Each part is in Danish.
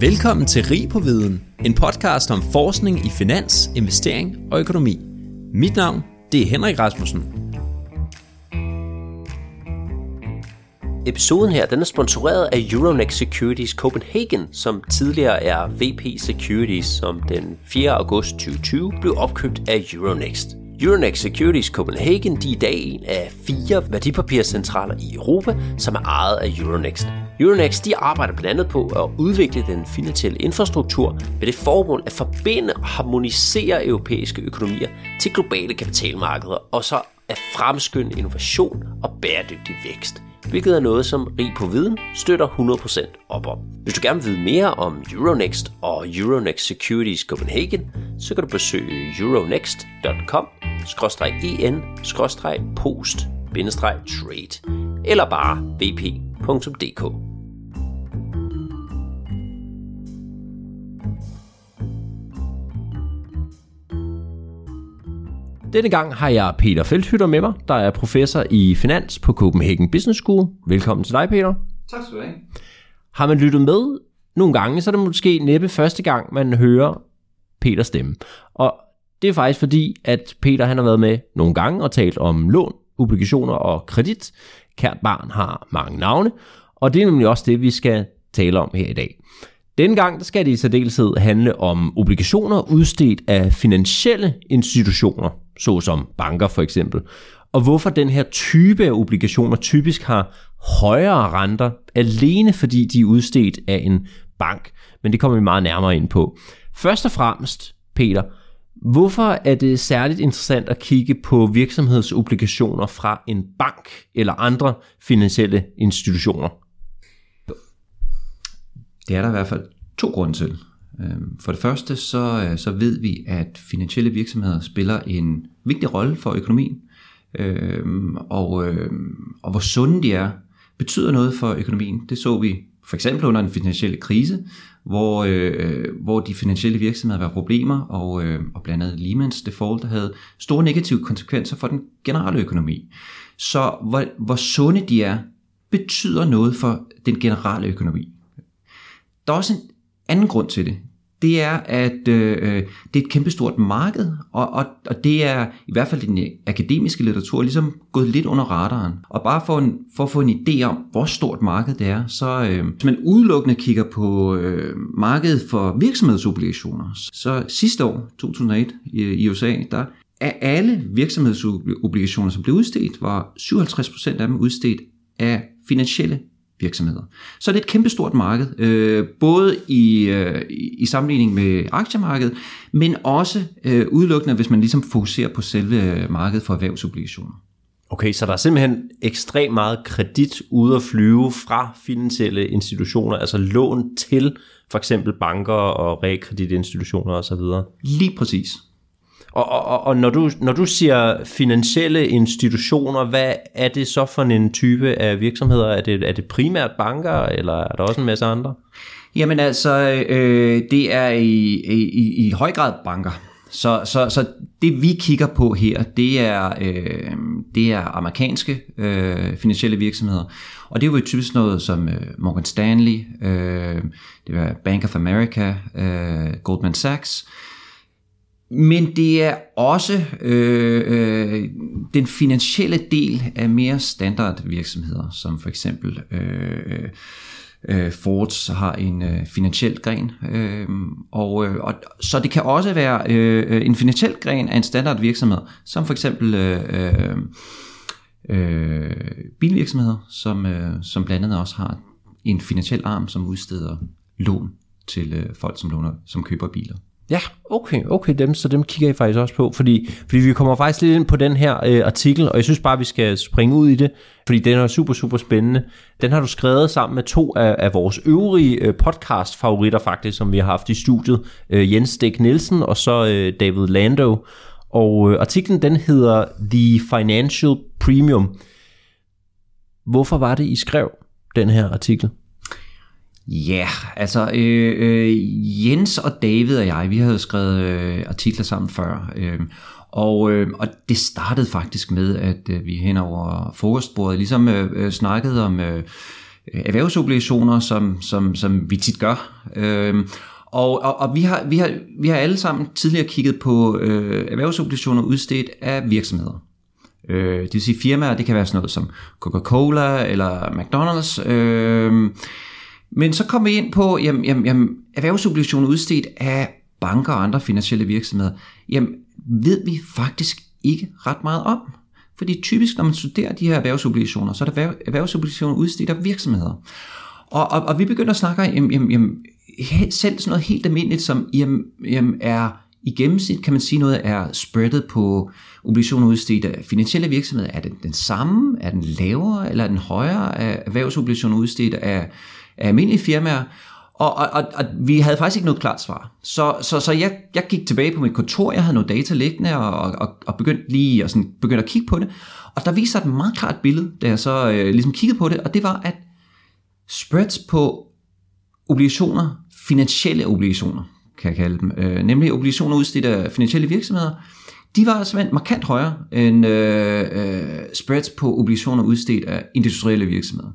Velkommen til Rig på Viden, en podcast om forskning i finans, investering og økonomi. Mit navn det er Henrik Rasmussen. Episoden her den er sponsoreret af Euronext Securities Copenhagen, som tidligere er VP Securities, som den 4. august 2020 blev opkøbt af Euronext. Euronext Securities Copenhagen de er i dag en af fire værdipapircentraler i Europa, som er ejet af Euronext. Euronext de arbejder blandt andet på at udvikle den finansielle infrastruktur med det formål at forbinde og harmonisere europæiske økonomier til globale kapitalmarkeder, og så at fremskynde innovation og bæredygtig vækst hvilket er noget, som Rig på Viden støtter 100% op om. Hvis du gerne vil vide mere om Euronext og Euronext Securities Copenhagen, så kan du besøge euronext.com-en-post-trade eller bare vp.dk. Denne gang har jeg Peter Feldhytter med mig, der er professor i finans på Copenhagen Business School. Velkommen til dig, Peter. Tak skal du have. Har man lyttet med nogle gange, så er det måske næppe første gang, man hører Peters stemme. Og det er faktisk fordi, at Peter han har været med nogle gange og talt om lån, obligationer og kredit. Kært barn har mange navne, og det er nemlig også det, vi skal tale om her i dag. Denne gang der skal det i særdeleshed handle om obligationer udstedt af finansielle institutioner, såsom banker for eksempel, og hvorfor den her type af obligationer typisk har højere renter, alene fordi de er udstedt af en bank. Men det kommer vi meget nærmere ind på. Først og fremmest, Peter, hvorfor er det særligt interessant at kigge på virksomhedsobligationer fra en bank eller andre finansielle institutioner? Det er der i hvert fald to grunde til. Øhm, for det første så, øh, så ved vi, at finansielle virksomheder spiller en vigtig rolle for økonomien, øhm, og, øhm, og hvor sunde de er, betyder noget for økonomien. Det så vi for eksempel under en finansielle krise, hvor, øh, hvor de finansielle virksomheder var problemer, og, øh, og blandt andet Lehman's default havde store negative konsekvenser for den generelle økonomi. Så hvor, hvor sunde de er, betyder noget for den generelle økonomi. Der er også en anden grund til det. Det er, at øh, det er et kæmpestort marked, og, og, og det er i hvert fald den øh, akademiske litteratur ligesom gået lidt under radaren. Og bare for, en, for at få en idé om, hvor stort markedet er, så øh, hvis man udelukkende kigger på øh, markedet for virksomhedsobligationer, så sidste år, 2001 i, i USA, der af alle virksomhedsobligationer, som blev udstedt, var 57% af dem udstedt af finansielle virksomheder. Så det er et kæmpestort marked, øh, både i, øh, i sammenligning med aktiemarkedet, men også øh, udelukkende, hvis man ligesom fokuserer på selve markedet for erhvervsobligationer. Okay, så der er simpelthen ekstremt meget kredit ude at flyve fra finansielle institutioner, altså lån til for eksempel banker og realkreditinstitutioner osv. Lige præcis. Og, og, og når, du, når du siger finansielle institutioner, hvad er det så for en type af virksomheder? Er det, er det primært banker, eller er der også en masse andre? Jamen altså, øh, det er i, i, i høj grad banker. Så, så, så det vi kigger på her, det er, øh, det er amerikanske øh, finansielle virksomheder. Og det er jo typisk noget som øh, Morgan Stanley, øh, det er Bank of America, øh, Goldman Sachs. Men det er også øh, øh, den finansielle del af mere standard virksomheder, som for eksempel øh, øh, øh Fords har en øh, finansiel gren. Øh, og, øh, og, så det kan også være øh, øh en finansiel gren af en standard virksomhed, som for eksempel øh, øh, øh, bilvirksomheder, som, øh, som blandt andet også har en finansiel arm, som udsteder lån til øh, folk, som, låner, som køber biler. Ja, okay, okay, dem, så dem kigger I faktisk også på, fordi, fordi vi kommer faktisk lidt ind på den her øh, artikel, og jeg synes bare, vi skal springe ud i det, fordi den er super, super spændende. Den har du skrevet sammen med to af, af vores øvrige øh, podcast-favoritter faktisk, som vi har haft i studiet, øh, Jens Stik Nielsen og så øh, David Lando, og øh, artiklen den hedder The Financial Premium. Hvorfor var det, I skrev den her artikel? Ja, yeah, altså øh, øh, Jens og David og jeg, vi havde skrevet øh, artikler sammen før, øh, og, øh, og det startede faktisk med, at øh, vi hen over frokostbordet ligesom øh, øh, snakkede om, øh, øh, erhvervsobligationer, som, som, som vi tit gør. Øh, og, og, og vi, har, vi, har, vi har alle sammen tidligere kigget på øh, erhvervsobligationer udstedt af virksomheder. Øh, det vil sige firmaer, det kan være sådan noget som Coca-Cola eller McDonald's. Øh, men så kommer vi ind på jamen, jamen, jamen, erhvervsobligationer udstedt af banker og andre finansielle virksomheder. Jamen, ved vi faktisk ikke ret meget om. Fordi typisk, når man studerer de her erhvervsobligationer, så er der erhvervsobligationer udstedt af virksomheder. Og, og, og vi begynder at snakke om, jamen, jamen, selv sådan noget helt almindeligt, som jamen, jamen er i gennemsnit, kan man sige noget, er spreadet på obligationer udstedt af finansielle virksomheder. Er den den samme? Er den lavere? Eller er den højere af erhvervsobligationer udstedt af, af almindelige firmaer? Og, og, og, og vi havde faktisk ikke noget klart svar. Så, så, så jeg, jeg gik tilbage på mit kontor, jeg havde noget data liggende, og, og, og begyndte lige og sådan, begyndte at kigge på det. Og der viser et meget klart billede, da jeg så øh, ligesom kiggede på det, og det var, at spreads på obligationer, finansielle obligationer, kan jeg kalde dem, øh, nemlig obligationer udstedt af finansielle virksomheder, de var simpelthen markant højere end øh, øh, spreads på obligationer udstedt af industrielle virksomheder.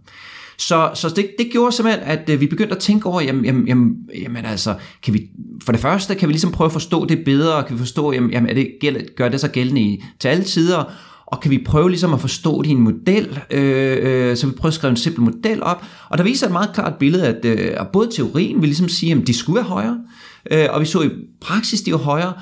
Så, så det, det gjorde simpelthen, at øh, vi begyndte at tænke over, jamen, jamen, jamen, jamen altså, kan vi, for det første kan vi ligesom prøve at forstå det bedre, kan vi forstå, jamen, jamen er det, gør det så gældende i, til alle tider, og kan vi prøve ligesom at forstå det i en model, øh, øh, så vi prøver at skrive en simpel model op, og der viser et meget klart billede, at, øh, at både teorien vil ligesom sige, at de skulle være højere, øh, og vi så i praksis, de var højere,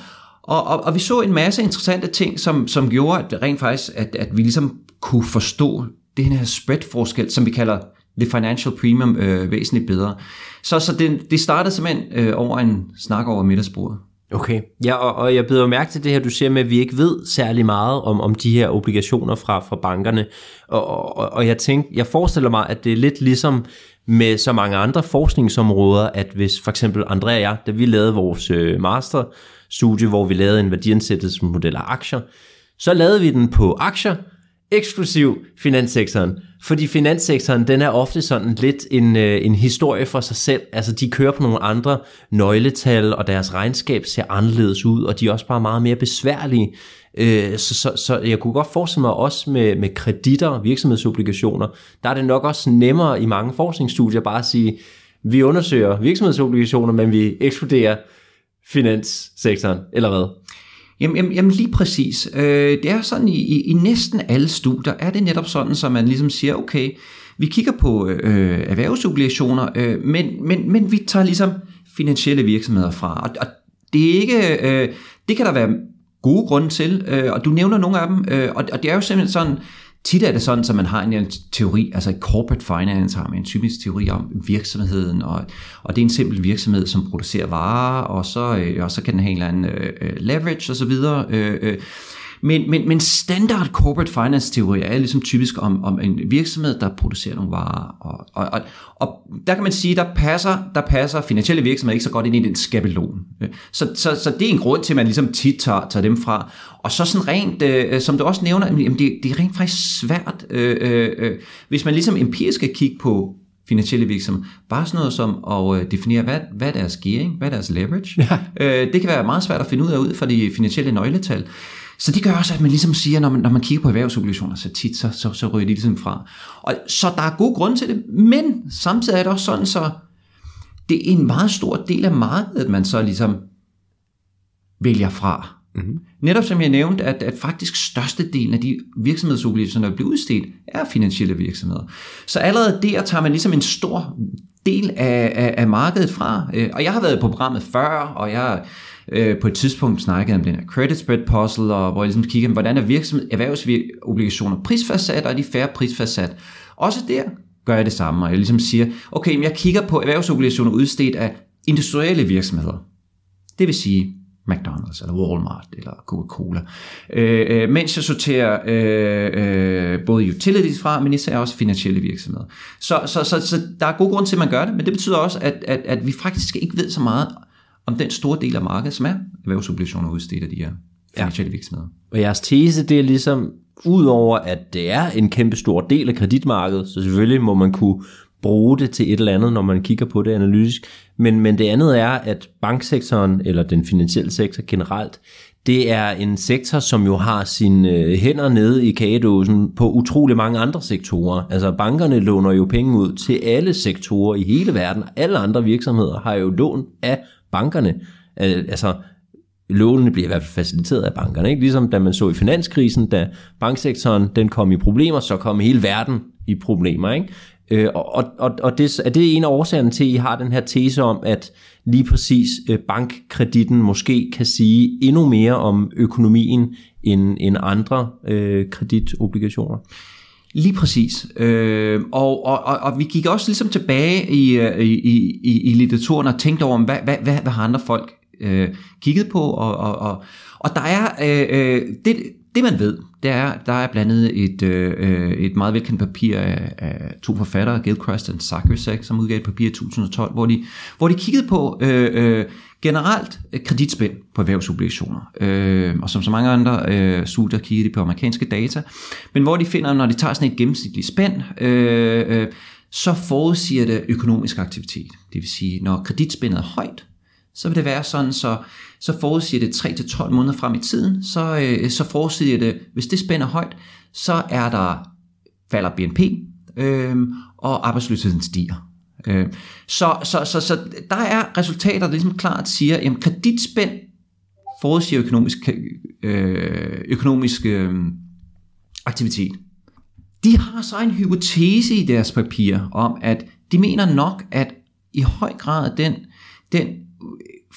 og, og, og vi så en masse interessante ting, som, som gjorde, at rent faktisk, at, at vi ligesom kunne forstå den her spread-forskel, som vi kalder the financial premium øh, væsentligt bedre. Så, så det, det startede simpelthen øh, over en snak over middagsbordet. Okay, ja, og, og jeg beder mærke til det her, du siger med, at vi ikke ved særlig meget om, om de her obligationer fra, fra bankerne. Og, og, og jeg tænker, jeg forestiller mig, at det er lidt ligesom med så mange andre forskningsområder, at hvis for eksempel Andrea og jeg, da vi lavede vores øh, masterstudie, hvor vi lavede en værdiansættelsesmodel af aktier, så lavede vi den på aktier, eksklusiv finanssektoren. Fordi finanssektoren, den er ofte sådan lidt en, øh, en historie for sig selv. Altså, de kører på nogle andre nøgletal, og deres regnskab ser anderledes ud, og de er også bare meget mere besværlige. Øh, så, så, så jeg kunne godt forestille mig også med, med kreditter og virksomhedsobligationer, der er det nok også nemmere i mange forskningsstudier bare at sige, vi undersøger virksomhedsobligationer, men vi ekskluderer finanssektoren, eller hvad? Jamen, jamen, jamen lige præcis. Øh, det er sådan, i, i, i næsten alle studier er det netop sådan, så man ligesom siger, okay, vi kigger på øh, erhvervsobligationer, øh, men, men, men vi tager ligesom finansielle virksomheder fra. Og, og det er ikke, øh, det kan der være gode grunde til, øh, og du nævner nogle af dem, øh, og, og det er jo simpelthen sådan, Tit er det sådan, at man har en teori, altså i corporate finance har man en typisk teori om virksomheden, og, og det er en simpel virksomhed, som producerer varer, og så, øh, og så kan den have en eller anden øh, øh leverage osv., øh, øh, men, men, men standard corporate finance teori er ligesom typisk om, om en virksomhed, der producerer nogle varer. Og, og, og, og der kan man sige, der passer, der passer finansielle virksomheder ikke så godt ind i den skabelon. Så, så, så det er en grund til, at man ligesom tit tager, tager dem fra. Og så sådan rent, øh, som du også nævner, jamen det, det er rent faktisk svært, øh, øh, øh, hvis man ligesom empirisk skal kigge på finansielle virksomheder. Bare sådan noget som at øh, definere, hvad, hvad er deres gearing, hvad er deres leverage. Ja. Øh, det kan være meget svært at finde ud af ud fra de finansielle nøgletal. Så det gør også, at man ligesom siger, når man, når man kigger på erhvervsobligationer, så tit, så, så, så ryger de ligesom fra. Og, så der er god grund til det, men samtidig er det også sådan, så det er en meget stor del af markedet, man så ligesom vælger fra. Mm-hmm. Netop som jeg nævnte, at, at faktisk størstedelen af de virksomhedsobligationer, der bliver udstedt, er finansielle virksomheder. Så allerede der tager man ligesom en stor del af, af, af markedet fra. Øh, og jeg har været på programmet før, og jeg øh, på et tidspunkt snakkede om den her credit spread puzzle, og hvor jeg ligesom kigger, hvordan er virksomhed, erhvervsobligationer prisfastsat, og er de færre prisfastsat. Også der gør jeg det samme, og jeg ligesom siger, okay, men jeg kigger på erhvervsobligationer udstedt af industrielle virksomheder. Det vil sige McDonald's eller Walmart eller Coca-Cola. Øh, øh, mens jeg sorterer øh, øh, både utilities fra, men især også finansielle virksomheder. Så, så, så, så der er god grund til, at man gør det, men det betyder også, at, at, at vi faktisk ikke ved så meget om den store del af markedet, som er erhvervsobligationer udstedt af de her finansielle ja. virksomheder. Og jeres tese, det er ligesom, udover at det er en kæmpe stor del af kreditmarkedet, så selvfølgelig må man kunne bruge det til et eller andet, når man kigger på det analytisk. Men, men det andet er, at banksektoren, eller den finansielle sektor generelt, det er en sektor, som jo har sine øh, hænder nede i kagedåsen på utrolig mange andre sektorer. Altså bankerne låner jo penge ud til alle sektorer i hele verden. Alle andre virksomheder har jo lån af bankerne. Altså lånene bliver i hvert fald faciliteret af bankerne. Ikke? Ligesom da man så i finanskrisen, da banksektoren den kom i problemer, så kom hele verden i problemer. Ikke? Øh, og og, og det, er det en af årsagerne til, at I har den her tese om, at lige præcis øh, bankkreditten måske kan sige endnu mere om økonomien end, end andre øh, kreditobligationer? Lige præcis. Øh, og, og, og, og vi gik også ligesom tilbage øh, i, i, i, i litteraturen og tænkte over, hvad, hvad, hvad, hvad har andre folk øh, kigget på? Og, og, og, og der er øh, øh det, det man ved, det er, der er blandet et, øh, øh, et meget velkendt papir af, af to forfattere, Gilchrist og Sakursek, som udgav et papir i 2012, hvor de, hvor de kiggede på øh, øh, generelt øh, kreditspænd på erhvervsobligationer. Øh, og som så mange andre øh, studier kigger de på amerikanske data. Men hvor de finder, når de tager sådan et gennemsnitligt spænd, øh, øh, så forudsiger det økonomisk aktivitet. Det vil sige, når kreditspændet er højt, så vil det være sådan, så, så forudsiger det 3-12 måneder frem i tiden, så, øh, så forudsiger det, hvis det spænder højt, så er der, falder BNP, øh, og arbejdsløsheden stiger. Øh, så, så, så, så der er resultater, der ligesom klart siger, at kreditspænd forudsiger økonomisk, øh, økonomisk øh, aktivitet. De har så en hypotese i deres papir om, at de mener nok, at i høj grad den, den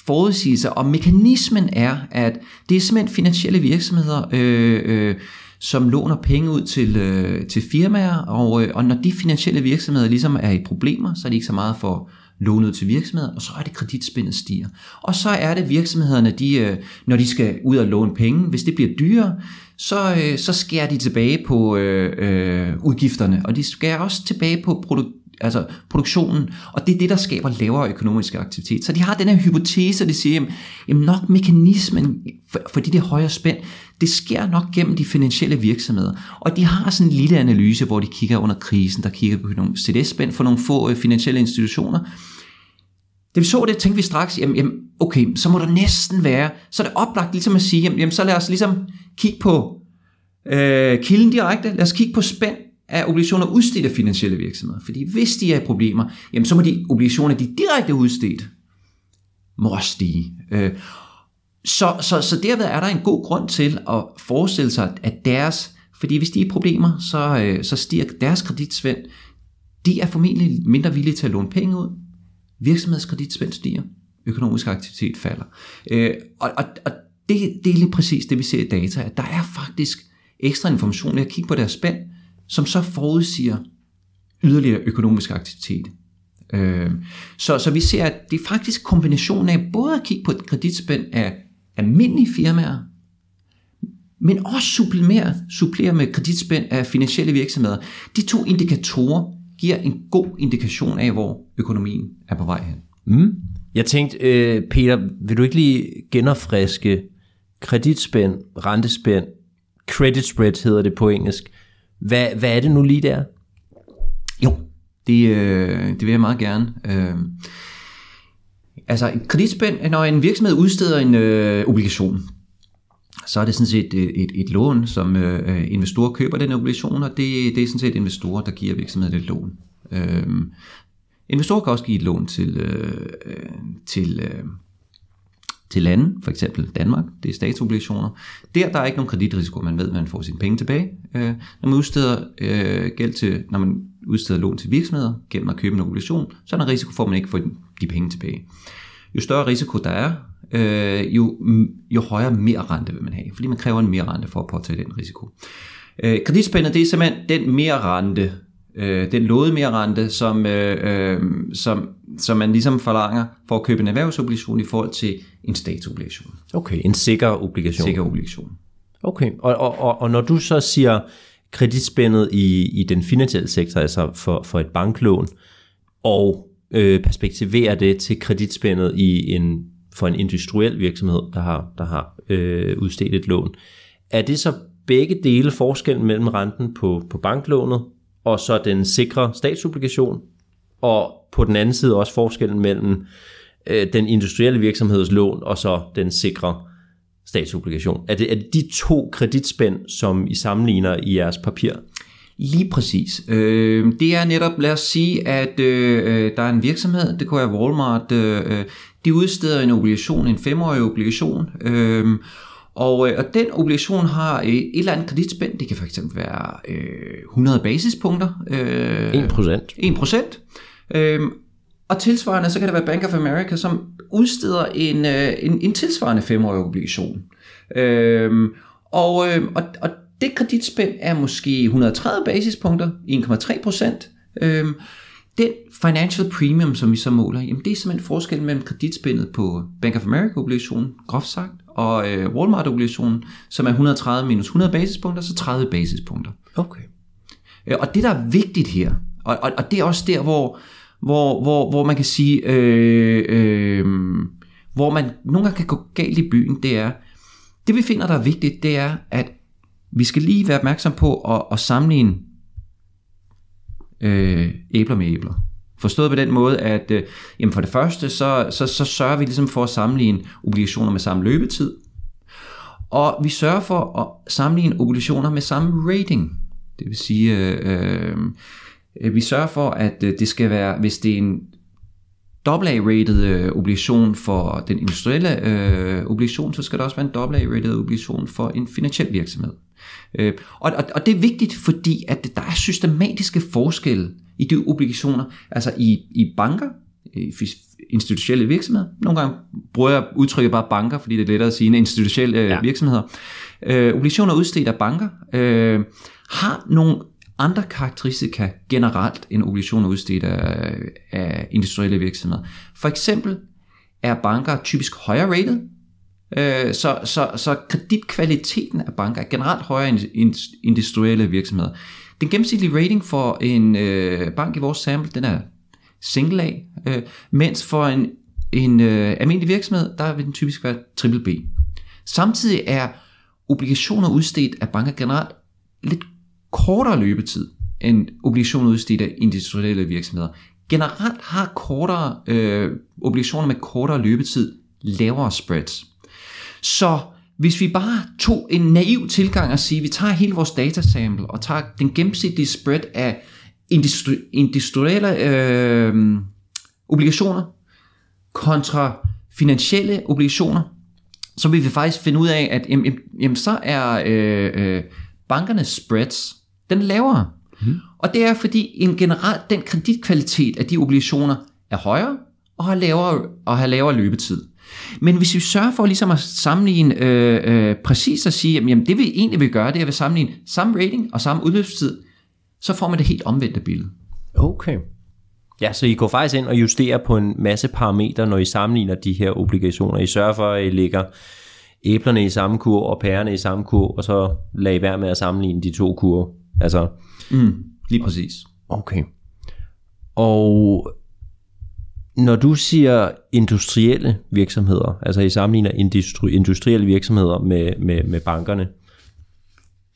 forudsigelse og mekanismen er, at det er simpelthen finansielle virksomheder, øh, øh, som låner penge ud til, øh, til firmaer, og, øh, og når de finansielle virksomheder ligesom er i problemer, så er de ikke så meget for lånet ud til virksomheder, og så er det kreditspændet stiger. Og så er det virksomhederne, de, øh, når de skal ud og låne penge, hvis det bliver dyrere, så, øh, så skærer de tilbage på øh, øh, udgifterne, og de skærer også tilbage på produ- altså produktionen, og det er det, der skaber lavere økonomisk aktivitet. Så de har den her hypotese, de siger, jamen nok mekanismen for, det de højere spænd, det sker nok gennem de finansielle virksomheder. Og de har sådan en lille analyse, hvor de kigger under krisen, der kigger på nogle CDS-spænd for nogle få øh, finansielle institutioner. Da vi så det, tænkte vi straks, jamen, jamen okay, så må der næsten være, så er det oplagt ligesom at sige, jamen, jamen så lad os ligesom kigge på øh, kilden direkte, lad os kigge på spænd af obligationer udstedt af finansielle virksomheder. Fordi hvis de er i problemer, jamen så må de obligationer, de direkte udstedt, må også stige. Øh, så, så, så derved er der en god grund til at forestille sig, at deres, fordi hvis de er problemer, så, øh, så stiger deres kreditsvend, de er formentlig mindre villige til at låne penge ud. Virksomhedskreditsvend stiger, økonomisk aktivitet falder. Øh, og og, og det, det er lige præcis det, vi ser i data, at der er faktisk ekstra information ved at kigge på deres spænd, som så forudsiger yderligere økonomisk aktivitet. Øh, så, så vi ser, at det er faktisk kombinationen af både at kigge på et kreditspænd af almindelige firmaer, men også supplere, supplere med kreditspænd af finansielle virksomheder. De to indikatorer giver en god indikation af, hvor økonomien er på vej hen. Mm. Jeg tænkte, øh, Peter, vil du ikke lige genopfriske kreditspænd, rentespænd, credit spread hedder det på engelsk, hvad, hvad er det nu lige der? Jo, det, øh, det vil jeg meget gerne. Øh, altså en kreditspænd, når en virksomhed udsteder en øh, obligation, så er det sådan set et, et, et lån, som øh, investorer køber den obligation, og det, det er sådan set investorer, der giver virksomheden et lån. Øh, investorer kan også give et lån til, øh, til øh, til lande, for eksempel Danmark, det er statsobligationer. Der, der er ikke nogen kreditrisiko, man ved, at man får sine penge tilbage. Øh, når man udsteder øh, gæld til, når man udsteder lån til virksomheder gennem at købe en obligation, så er der risiko for, at man ikke får de penge tilbage. Jo større risiko der er, øh, jo, jo højere mere rente vil man have, fordi man kræver en mere rente for at påtage den risiko. Øh, kreditspændet, det er simpelthen den mere rente, øh, den låde mere rente, som, øh, øh, som, som man ligesom forlanger for at købe en erhvervsobligation i forhold til en statsobligation. Okay, en sikker obligation. Sikker obligation. Okay, og, og, og, og når du så siger kreditspændet i, i den finansielle sektor, altså for, for et banklån, og øh, perspektivere det til kreditspændet i en, for en industriel virksomhed, der har, der har øh, udstedt et lån, er det så begge dele forskellen mellem renten på, på banklånet og så den sikre statsobligation, og på den anden side også forskellen mellem øh, den industrielle virksomheds lån og så den sikre statsobligation. Er det, er det de to kreditspænd, som I sammenligner i jeres papir? Lige præcis. Øh, det er netop, lad os sige, at øh, der er en virksomhed, det kunne være Walmart, øh, de udsteder en obligation, en femårig obligation, øh, og, øh, og den obligation har øh, et eller andet kreditspænd, det kan fx være øh, 100 basispunkter. Øh, 1 procent. 1 procent. Øh, og tilsvarende, så kan det være Bank of America, som udsteder en, øh, en, en tilsvarende femårig obligation. Øh, og, øh, og, og det kreditspænd er måske 130 basispunkter, 1,3 procent. Øhm, den financial premium, som vi så måler, jamen det er simpelthen forskellen mellem kreditspændet på Bank of America-obligationen, groft sagt, og øh, Walmart-obligationen, som er 130 minus 100 basispunkter, så 30 basispunkter. Okay. Øh, og det, der er vigtigt her, og, og, og det er også der, hvor, hvor, hvor, hvor man kan sige, øh, øh, hvor man nogle gange kan gå galt i byen, det er, det vi finder, der er vigtigt, det er, at vi skal lige være opmærksom på at, at sammenligne øh, æbler med æbler. Forstået på den måde, at øh, jamen for det første, så, så, så sørger vi ligesom for at sammenligne obligationer med samme løbetid, og vi sørger for at sammenligne obligationer med samme rating. Det vil sige, øh, øh, vi sørger for, at øh, det skal være, hvis det er en AA-rated øh, obligation for den industrielle øh, obligation, så skal der også være en AA-rated obligation for en finansiel virksomhed. Øh, og, og, og det er vigtigt, fordi at der er systematiske forskelle i de obligationer, altså i, i banker, i institutionelle virksomheder. Nogle gange bruger jeg udtrykket bare banker, fordi det er lettere at sige, institutionelle øh, ja. virksomheder. Øh, obligationer udstedt af banker øh, har nogle andre karakteristika generelt end obligationer udstedt af, af industrielle virksomheder. For eksempel er banker typisk højere rated, øh, så, så, så kreditkvaliteten af banker er generelt højere end industrielle virksomheder. Den gennemsnitlige rating for en øh, bank i vores sample, den er single A, øh, mens for en, en øh, almindelig virksomhed, der vil den typisk være triple B. Samtidig er obligationer udstedt af banker generelt lidt kortere løbetid end obligationer udstedt af industrielle virksomheder. Generelt har kortere øh, obligationer med kortere løbetid lavere spreads. Så hvis vi bare tog en naiv tilgang og sige, at vi tager hele vores datasample og tager den gennemsnitlige spread af industri- industrielle øh, obligationer kontra finansielle obligationer, så vil vi faktisk finde ud af, at jamen, jamen, så er øh, øh, bankernes spreads den er lavere. Mm. Og det er fordi en generelt den kreditkvalitet af de obligationer er højere og har lavere, og har lavere løbetid. Men hvis vi sørger for ligesom at sammenligne øh, øh, præcis at sige, jamen det vi egentlig vil gøre, det er at sammenligne samme rating og samme udløbstid, så får man det helt omvendte billede. Okay. Ja, så I går faktisk ind og justerer på en masse parametre, når I sammenligner de her obligationer. I sørger for, at I lægger æblerne i samme kur og pærerne i samme kur, og så lader I være med at sammenligne de to kurver. Altså, mm, lige præcis. Okay. Og når du siger industrielle virksomheder, altså i sammenligner industri, industrielle virksomheder med, med, med bankerne,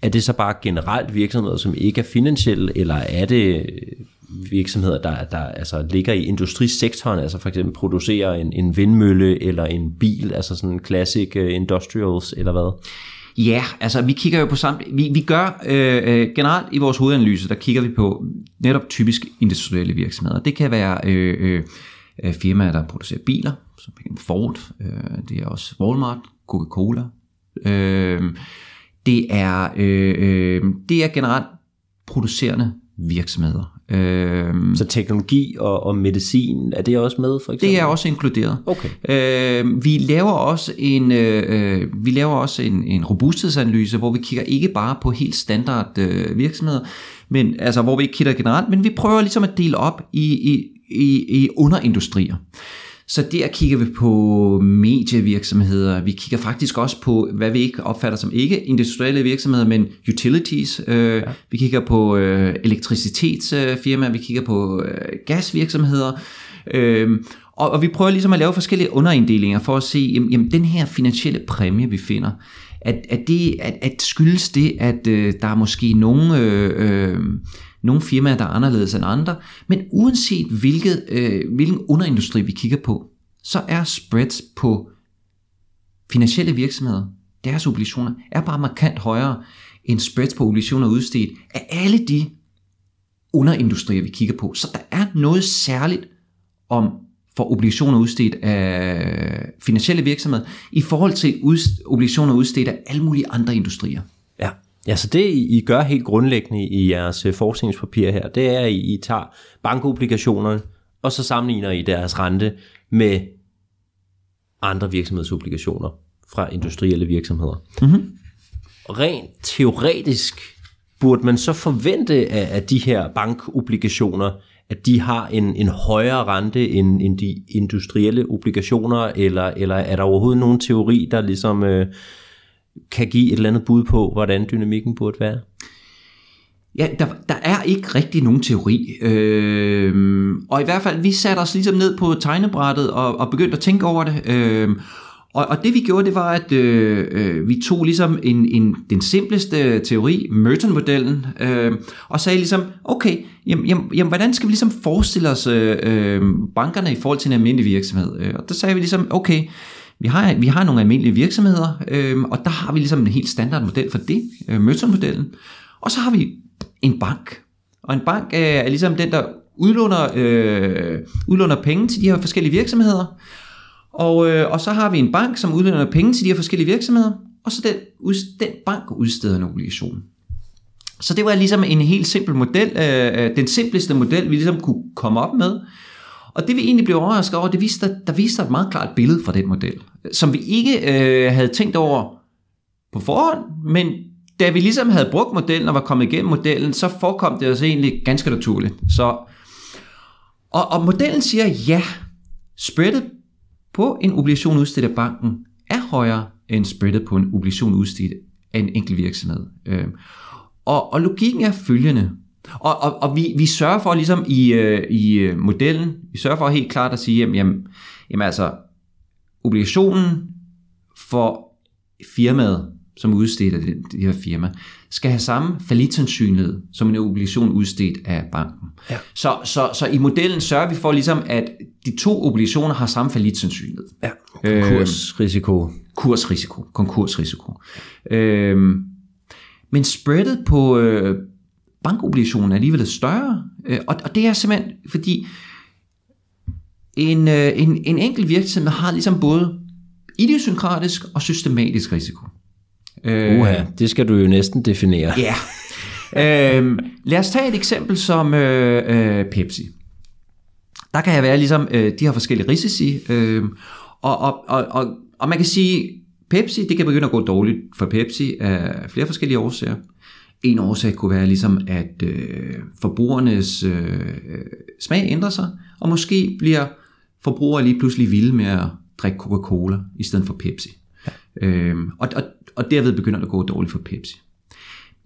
er det så bare generelt virksomheder, som ikke er finansielle, eller er det virksomheder, der, der altså ligger i industrisektoren, altså for eksempel producerer en, en vindmølle eller en bil, altså sådan en classic uh, industrials, eller hvad? Ja, altså vi kigger jo på samt, vi, vi gør øh, øh, generelt i vores hovedanalyse, der kigger vi på netop typisk industrielle virksomheder. Det kan være øh, øh, firmaer, der producerer biler, som Ford, øh, det er også Walmart, Coca-Cola. Øh, det er øh, øh, det er generelt producerende virksomheder. Øhm, så teknologi og, og medicin, er det også med for eksempel? Det er også inkluderet. Okay. Øhm, vi laver også en øh, øh, vi laver også en, en robusthedsanalyse, hvor vi kigger ikke bare på helt standard øh, virksomheder, men altså hvor vi ikke kigger generelt, men vi prøver ligesom at dele op i, i, i, i underindustrier. Så der kigger vi på medievirksomheder. Vi kigger faktisk også på, hvad vi ikke opfatter som ikke industrielle virksomheder, men utilities. Øh, ja. Vi kigger på øh, elektricitetsfirmaer, vi kigger på øh, gasvirksomheder. og, og vi prøver ligesom at lave forskellige underinddelinger for at se, jamen, jamen den her finansielle præmie, vi finder, at, at, det, at, at skyldes det, at øh, der er måske nogle, øh, øh, nogle firmaer, der er anderledes end andre, men uanset hvilket, øh, hvilken underindustri vi kigger på, så er spreads på finansielle virksomheder, deres obligationer, er bare markant højere end spreads på obligationer udstedt af alle de underindustrier, vi kigger på. Så der er noget særligt om for obligationer udstedt af finansielle virksomheder i forhold til obligationer udstedt af alle mulige andre industrier. Ja. Så det I gør helt grundlæggende i jeres øh, forskningspapir her, det er, at I tager bankobligationerne, og så sammenligner I deres rente med andre virksomhedsobligationer fra industrielle virksomheder. Mm-hmm. Rent teoretisk burde man så forvente af, af de her bankobligationer, at de har en, en højere rente end, end de industrielle obligationer, eller, eller er der overhovedet nogen teori, der ligesom øh, kan give et eller andet bud på, hvordan dynamikken burde være? Ja, der, der er ikke rigtig nogen teori. Øh, og i hvert fald, vi satte os ligesom ned på tegnebrættet og, og begyndte at tænke over det. Øh, og, og det vi gjorde, det var, at øh, øh, vi tog ligesom en, en, den simpleste teori, Merton-modellen, øh, og sagde ligesom, okay, jamen, jamen, jamen, hvordan skal vi ligesom forestille os øh, øh bankerne i forhold til en almindelig virksomhed? Øh, og der sagde vi ligesom, okay, vi har, vi har nogle almindelige virksomheder, øh, og der har vi ligesom en helt standard model for det, øh, Merton-modellen. Og så har vi en bank. Og en bank er, er ligesom den, der udlåner, øh, udlåner penge til de her forskellige virksomheder. Og, øh, og så har vi en bank, som udlåner penge til de her forskellige virksomheder, og så den, den bank udsteder en obligation. Så det var ligesom en helt simpel model, øh, øh den simpleste model, vi ligesom kunne komme op med. Og det vi egentlig blev overrasket over, det viste, der viste et meget klart billede fra den model, som vi ikke øh, havde tænkt over på forhånd, men da vi ligesom havde brugt modellen og var kommet igennem modellen, så forekom det os egentlig ganske naturligt. Så, og, og modellen siger, ja, spreadet på en obligation udstedt af banken er højere end spreadet på en obligation udstedt af en enkelt virksomhed. Øh, og, og logikken er følgende. Og, og, og vi, vi sørger for ligesom i, øh, i øh, modellen, vi sørger for helt klart at sige, jamen, jamen, jamen altså, obligationen for firmaet, som udstedt af det, det her firma, skal have samme falitsandsynlighed som en obligation udstedt af banken. Ja. Så, så, så i modellen sørger vi for ligesom, at de to obligationer har samme falitsandsynlighed. Ja, konkursrisiko. Øh, kursrisiko, konkursrisiko. Øh, men spreadet på øh, bankobligationen er alligevel større, øh, og, og det er simpelthen fordi, en, øh, en, en enkelt virksomhed har ligesom både idiosynkratisk og systematisk risiko. Øh, Uha, det skal du jo næsten definere. Ja. øh, lad os tage et eksempel som øh, øh, Pepsi. Der kan jeg være ligesom, øh, de har forskellige risici, øh, og, og, og, og, og man kan sige, Pepsi, det kan begynde at gå dårligt for Pepsi af flere forskellige årsager. En årsag kunne være ligesom, at øh, forbrugernes øh, smag ændrer sig, og måske bliver forbrugere lige pludselig vilde med at drikke Coca-Cola i stedet for Pepsi. Ja. Øhm, og, og, og derved begynder det at gå dårligt for Pepsi.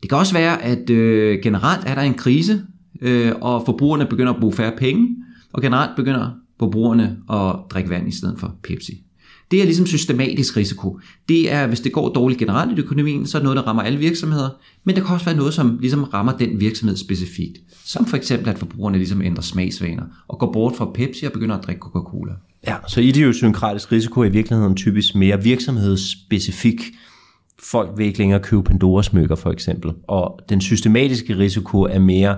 Det kan også være, at øh, generelt er der en krise, øh, og forbrugerne begynder at bruge færre penge, og generelt begynder forbrugerne at drikke vand i stedet for Pepsi. Det er ligesom systematisk risiko. Det er, hvis det går dårligt generelt i økonomien, så er det noget, der rammer alle virksomheder, men det kan også være noget, som ligesom rammer den virksomhed specifikt. Som for eksempel, at forbrugerne ligesom ændrer smagsvaner og går bort fra Pepsi og begynder at drikke Coca-Cola. Ja, så idiosynkratisk risiko er i virkeligheden typisk mere virksomhedsspecifik. Folk vil ikke længere købe Pandora-smykker for eksempel, og den systematiske risiko er mere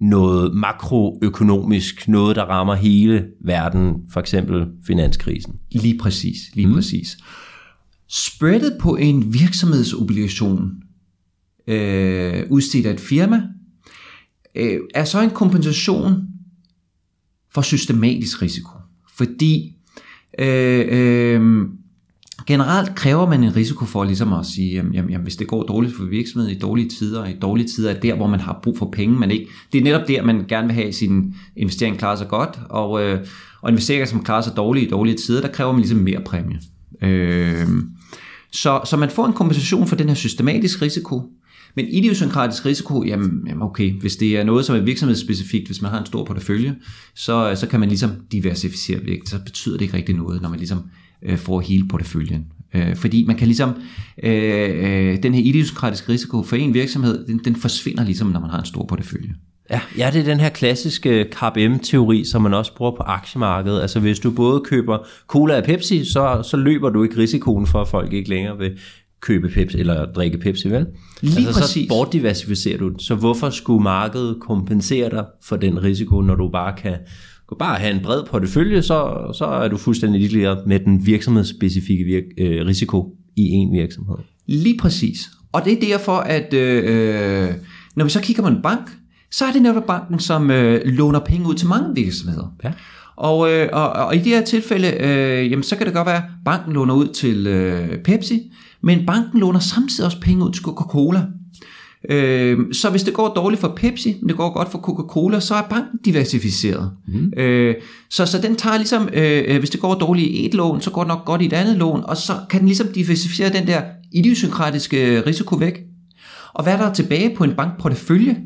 noget makroøkonomisk, noget der rammer hele verden, for eksempel finanskrisen. Lige præcis, lige mm. præcis. Spreadet på en virksomhedsobligation øh, udstedt af et firma, øh, er så en kompensation for systematisk risiko. Fordi øh, øh, generelt kræver man en risiko for ligesom at sige, jamen, jamen, hvis det går dårligt for virksomheden i dårlige tider, og i dårlige tider er der, hvor man har brug for penge, man ikke, det er netop der, man gerne vil have sin investering klarer sig godt, og, øh, og investeringer, som klarer sig dårligt i dårlige tider, der kræver man ligesom mere præmie. Øh, så, så man får en kompensation for den her systematiske risiko, men idiosynkratisk risiko, jamen, jamen okay, hvis det er noget, som er virksomhedsspecifikt, hvis man har en stor portefølje, så, øh, så kan man ligesom diversificere væk, så betyder det ikke rigtig noget, når man ligesom øh, får hele porteføljen. Øh, fordi man kan ligesom, øh, øh, den her idiosynkratiske risiko for en virksomhed, den, den forsvinder ligesom, når man har en stor portefølje. Ja, ja, det er den her klassiske KBM-teori, som man også bruger på aktiemarkedet. Altså hvis du både køber cola og Pepsi, så, så løber du ikke risikoen for, at folk ikke længere vil købe Pepsi eller drikke Pepsi, vel? Lige altså, præcis. Så bortdiversificerer du den. Så hvorfor skulle markedet kompensere dig for den risiko, når du bare kan kan bare have en bred portefølje, så, så er du fuldstændig ligeglad med den virksomhedsspecifikke virk, øh, risiko i en virksomhed. Lige præcis. Og det er derfor, at øh, når vi så kigger på en bank, så er det netop banken, som øh, låner penge ud til mange virksomheder. Ja. Og, øh, og, og i det her tilfælde, øh, jamen, så kan det godt være, at banken låner ud til øh, Pepsi, men banken låner samtidig også penge ud til Coca-Cola. Øh, så hvis det går dårligt for Pepsi, men det går godt for Coca-Cola, så er banken diversificeret. Mm. Øh, så, så den tager ligesom, øh, hvis det går dårligt i et lån, så går det nok godt i et andet lån, og så kan den ligesom diversificere den der idiosynkratiske risiko væk. Og hvad der er tilbage på en bankportefølje,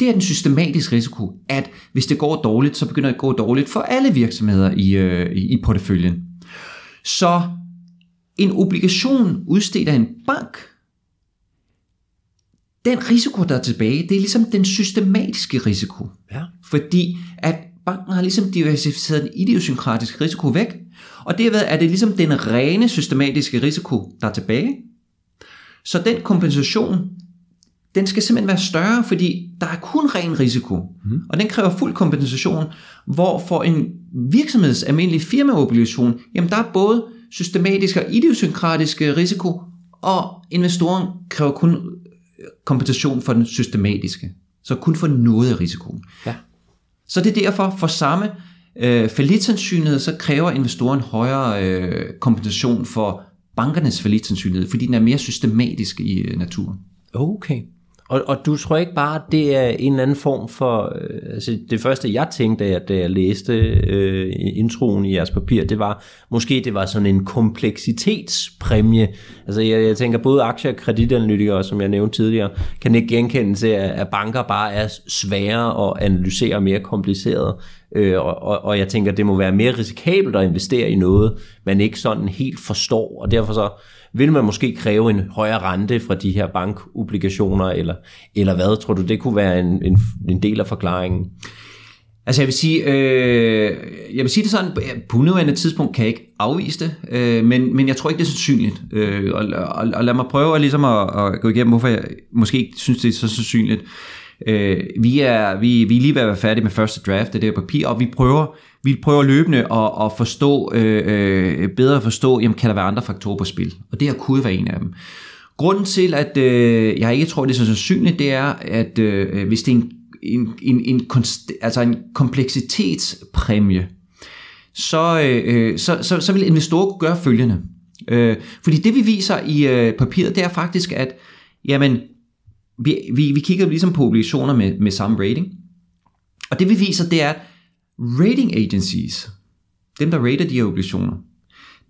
det er den systematiske risiko, at hvis det går dårligt, så begynder det at gå dårligt for alle virksomheder i, øh, i porteføljen. Så en obligation udstedt af en bank, den risiko, der er tilbage, det er ligesom den systematiske risiko. Ja. Fordi at banken har ligesom diversificeret den idiosynkratiske risiko væk, og derved er det ligesom den rene systematiske risiko, der er tilbage. Så den kompensation, den skal simpelthen være større, fordi der er kun ren risiko, mm. og den kræver fuld kompensation, hvor for en virksomheds almindelig firmaobligation, jamen der er både systematisk og idiosynkratisk risiko, og investoren kræver kun kompensation for den systematiske. Så kun for noget af risikoen. Ja. Så det er derfor, for samme øh, falitsandsynlighed, så kræver investoren højere øh, kompensation for bankernes falitsandsynlighed, fordi den er mere systematisk i øh, naturen. Okay. Og, og du tror ikke bare, at det er en eller anden form for... Øh, altså det første, jeg tænkte, da jeg, da jeg læste øh, introen i jeres papir, det var, måske det var sådan en kompleksitetspræmie. Altså jeg, jeg tænker, både aktie- og kreditanalytikere, som jeg nævnte tidligere, kan ikke genkende til, at, at banker bare er sværere at analysere og mere kompliceret. Øh, og, og, og jeg tænker, det må være mere risikabelt at investere i noget, man ikke sådan helt forstår, og derfor så vil man måske kræve en højere rente fra de her bankobligationer, eller, eller hvad? Tror du, det kunne være en, en, en del af forklaringen? Altså jeg vil sige, øh, jeg vil sige det sådan, på nuværende tidspunkt kan jeg ikke afvise det, øh, men, men jeg tror ikke, det er sandsynligt. Øh, og, og, og lad mig prøve ligesom at, at gå igennem, hvorfor jeg måske ikke synes, det er så sandsynligt. Øh, vi, er, vi, vi er lige ved at være færdige med første draft af det her papir, og vi prøver, vi prøver løbende at, at forstå, øh, øh, bedre at forstå, jamen kan der være andre faktorer på spil? Og det her kunne være en af dem. Grunden til, at øh, jeg ikke tror, det er så sandsynligt, det er, at øh, hvis det er en, en, en, en, konst, altså en kompleksitetspræmie, så, øh, øh, så, så, så vil investorer kunne gøre følgende. Øh, fordi det vi viser i øh, papiret, det er faktisk, at jamen, vi, vi, vi kigger ligesom på obligationer med, med samme rating. Og det vi viser, det er, at rating agencies, dem der rater de her obligationer,